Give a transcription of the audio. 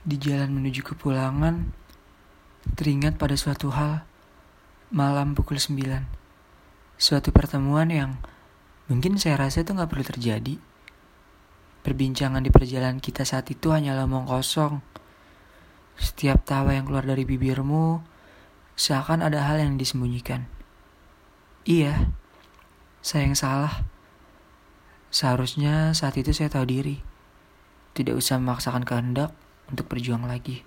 Di jalan menuju ke pulangan, teringat pada suatu hal malam pukul 9. Suatu pertemuan yang mungkin saya rasa itu nggak perlu terjadi. Perbincangan di perjalanan kita saat itu hanyalah omong kosong. Setiap tawa yang keluar dari bibirmu seakan ada hal yang disembunyikan. Iya, saya yang salah. Seharusnya saat itu saya tahu diri. Tidak usah memaksakan kehendak untuk berjuang lagi.